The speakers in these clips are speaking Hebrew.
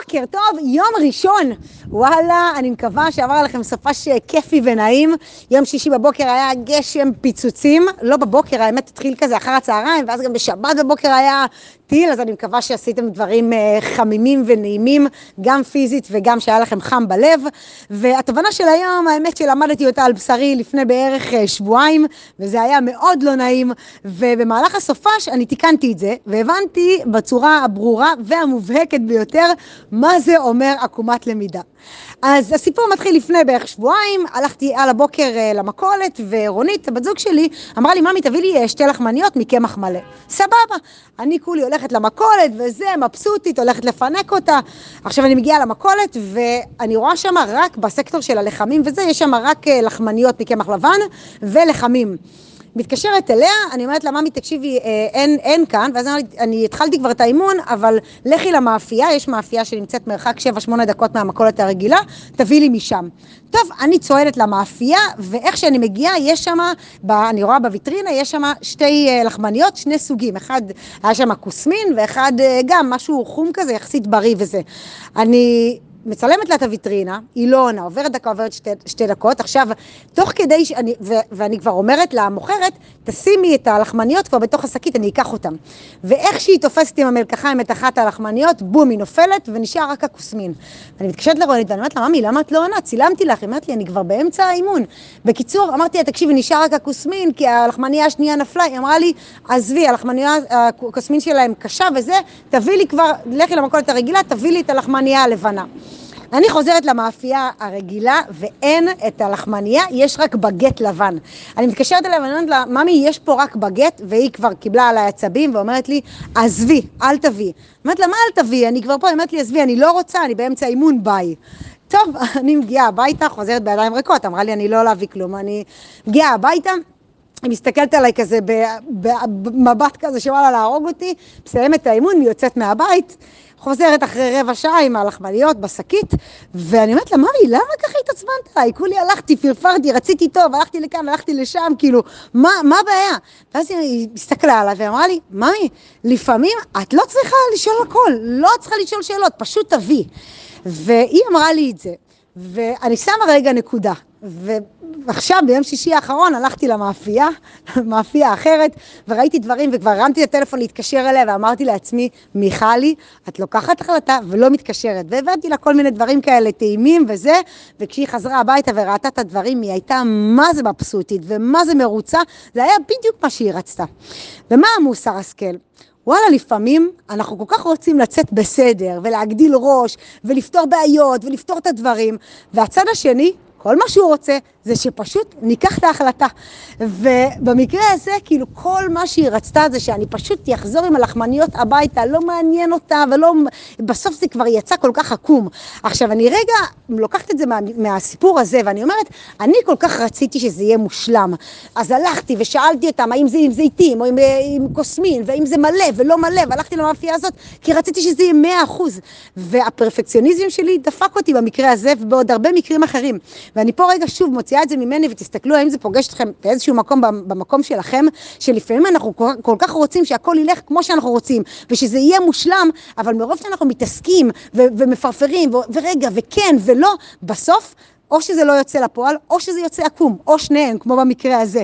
בוקר טוב, יום ראשון. וואלה, אני מקווה שעבר עליכם סופש כיפי ונעים. יום שישי בבוקר היה גשם פיצוצים, לא בבוקר, האמת התחיל כזה אחר הצהריים, ואז גם בשבת בבוקר היה טיל, אז אני מקווה שעשיתם דברים אה, חמימים ונעימים, גם פיזית וגם שהיה לכם חם בלב. והתובנה של היום, האמת שלמדתי אותה על בשרי לפני בערך אה, שבועיים, וזה היה מאוד לא נעים, ובמהלך הסופש אני תיקנתי את זה, והבנתי בצורה הברורה והמובהקת ביותר מה זה אומר עקומת למידה. אז הסיפור מתחיל לפני בערך שבועיים, הלכתי על הבוקר אה, למכולת, ורונית, הבת זוג שלי, אמרה לי, ממי, תביא לי שתי לחמניות מקמח מלא. סבבה. אני כולי הולכת למכולת, וזה, מבסוטית, הולכת לפנק אותה. עכשיו אני מגיעה למכולת, ואני רואה שם רק בסקטור של הלחמים וזה, יש שם רק אה, לחמניות מקמח לבן ולחמים. מתקשרת אליה, אני אומרת לה, ממי, תקשיבי, אה, אין, אין כאן, ואז אני, אני התחלתי כבר את האימון, אבל לכי למאפייה, יש מאפייה שנמצאת מרחק 7-8 דקות מהמכולת הרגילה, תביאי לי משם. טוב, אני צועדת למאפייה, ואיך שאני מגיעה, יש שם, אני רואה בוויטרינה, יש שם שתי אה, לחמניות, שני סוגים. אחד, היה שם כוסמין, ואחד אה, גם משהו חום כזה, יחסית בריא וזה. אני מצלמת לה את הוויטרינה, היא לא עונה, עוברת דקה, עוברת שתי, שתי דקות. עכשיו, תוך כדי, שאני, ו, ואני כבר אומרת למוכרת, תשימי את הלחמניות כבר בתוך השקית, אני אקח אותן. ואיך שהיא תופסת עם המלקחיים את אחת הלחמניות, בום, היא נופלת, ונשאר רק הכוסמין. אני מתקשרת לרונית, ואני אומרת לה, ממי, למה את לא עונה? צילמתי לך, היא אומרת לי, אני כבר באמצע האימון. בקיצור, אמרתי לה, תקשיבי, נשאר רק הכוסמין, כי הלחמניה השנייה נפלה. היא אמרה לי, עזבי, הלחמניה, הכוסמין שלהם קשה וזה, תביא לי כבר, לכי למכולת הרגילה, תביא לי את הלחמניה הלבנה. אני חוזרת למאפייה הרגילה ואין את הלחמנייה, יש רק בגט לבן. אני מתקשרת אליה ואני אומרת לה, ממי, יש פה רק בגט, והיא כבר קיבלה עליי עצבים ואומרת לי, עזבי, אל תביאי. אומרת לה, מה אל תביאי? אני כבר פה, היא אומרת לי, עזבי, אני לא רוצה, אני באמצע אימון, ביי. טוב, אני מגיעה הביתה, חוזרת בידיים ריקות, אמרה לי, אני לא להביא כלום, אני מגיעה הביתה. היא מסתכלת עליי כזה במבט כזה שוואלה להרוג אותי, מסיימת את האימון, היא יוצאת מהבית, חוזרת אחרי רבע שעה עם הלחמניות בשקית, ואני אומרת לה, מרי, למה ככה התעצבנת עליי? כולי הלכתי, פרפרתי, רציתי טוב, הלכתי לכאן, הלכתי לשם, כאילו, מה, מה הבעיה? ואז היא הסתכלה עליי ואמרה לי, מרי, לפעמים את לא צריכה לשאול הכל, לא צריכה לשאול שאלות, פשוט תביא. והיא אמרה לי את זה, ואני שמה רגע נקודה. ועכשיו, ביום שישי האחרון, הלכתי למאפייה, מאפייה אחרת, וראיתי דברים, וכבר הרמתי את הטלפון להתקשר אליה, ואמרתי לעצמי, מיכלי, את לוקחת החלטה ולא מתקשרת. והבאתי לה כל מיני דברים כאלה, טעימים וזה, וכשהיא חזרה הביתה וראתה את הדברים, היא הייתה מה זה מבסוטית, ומה זה מרוצה, זה היה בדיוק מה שהיא רצתה. ומה המוסר השכל? וואלה, לפעמים אנחנו כל כך רוצים לצאת בסדר, ולהגדיל ראש, ולפתור בעיות, ולפתור את הדברים, והצד השני כל מה שהוא רוצה זה שפשוט ניקח את ההחלטה. ובמקרה הזה, כאילו, כל מה שהיא רצתה זה שאני פשוט אחזור עם הלחמניות הביתה, לא מעניין אותה, ולא... בסוף זה כבר יצא כל כך עקום. עכשיו, אני רגע לוקחת את זה מה, מהסיפור הזה, ואני אומרת, אני כל כך רציתי שזה יהיה מושלם. אז הלכתי ושאלתי אותם, האם זה עם זיתים, או עם, עם קוסמין, והאם זה מלא ולא מלא, והלכתי למאפייה הזאת, כי רציתי שזה יהיה מאה אחוז. והפרפקציוניזם שלי דפק אותי במקרה הזה, ובעוד הרבה מקרים אחרים. ואני פה רגע שוב מוציאה את זה ממני, ותסתכלו האם זה פוגש אתכם באיזשהו מקום, במקום שלכם, שלפעמים אנחנו כל, כך רוצים שהכל ילך כמו שאנחנו רוצים, ושזה יהיה מושלם, אבל מרוב שאנחנו מתעסקים ו- ומפרפרים, ו- ורגע, וכן ולא, בסוף או שזה לא יוצא לפועל, או שזה יוצא עקום, או שניהם, כמו במקרה הזה.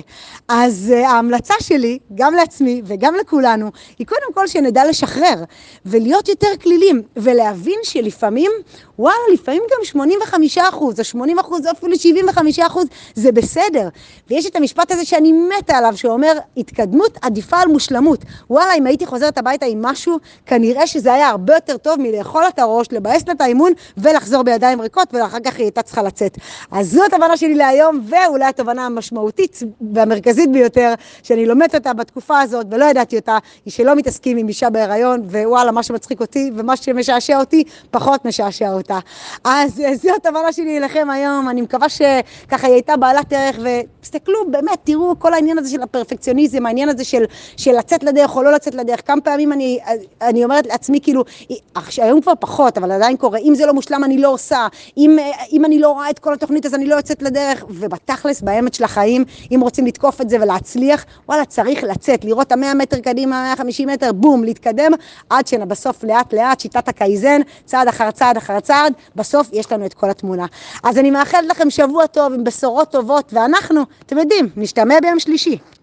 אז uh, ההמלצה שלי, גם לעצמי וגם לכולנו, היא קודם כל שנדע לשחרר, ולהיות יותר כלילים, ולהבין שלפעמים, וואלה, לפעמים גם 85 אחוז, או 80 אחוז, או אפילו 75 אחוז, זה בסדר. ויש את המשפט הזה שאני מתה עליו, שאומר, התקדמות עדיפה על מושלמות. וואלה, אם הייתי חוזרת הביתה עם משהו, כנראה שזה היה הרבה יותר טוב מלאכול את הראש, לבאס לה את האימון, ולחזור בידיים ריקות, ואחר כך היא הייתה צריכה לצאת. אז זו התובנה שלי להיום, ואולי התובנה המשמעותית והמרכזית ביותר, שאני לומדת אותה בתקופה הזאת, ולא ידעתי אותה, היא שלא מתעסקים עם אישה בהיריון, ווואלה, מה שמצחיק אותי, ומה שמשעשע אותי, פחות משעשע אותה. אז זו התובנה שלי אליכם היום, אני מקווה שככה היא הייתה בעלת ערך, ותסתכלו, באמת, תראו כל העניין הזה של הפרפקציוניזם, העניין הזה של, של לצאת לדרך או לא לצאת לדרך, כמה פעמים אני, אני אומרת לעצמי, כאילו, היום כבר פחות, אבל עדיין קורה, אם זה לא מושלם אני לא עושה, אם, אם אני לא רואה את כל התוכנית אז אני לא יוצאת לדרך, ובתכלס, באמת של החיים, אם רוצים לתקוף את זה ולהצליח, וואלה, צריך לצאת, לראות את המאה מטר קדימה, 150 מטר, בום, להתקדם, עד שבסוף לאט לאט, שיטת הקייזן, צעד אחר צעד אחר צעד, בסוף יש לנו את כל התמונה. אז אני מאחלת לכם שבוע טוב עם בשורות טובות, ואנחנו, אתם יודעים, נשתמע ביום שלישי.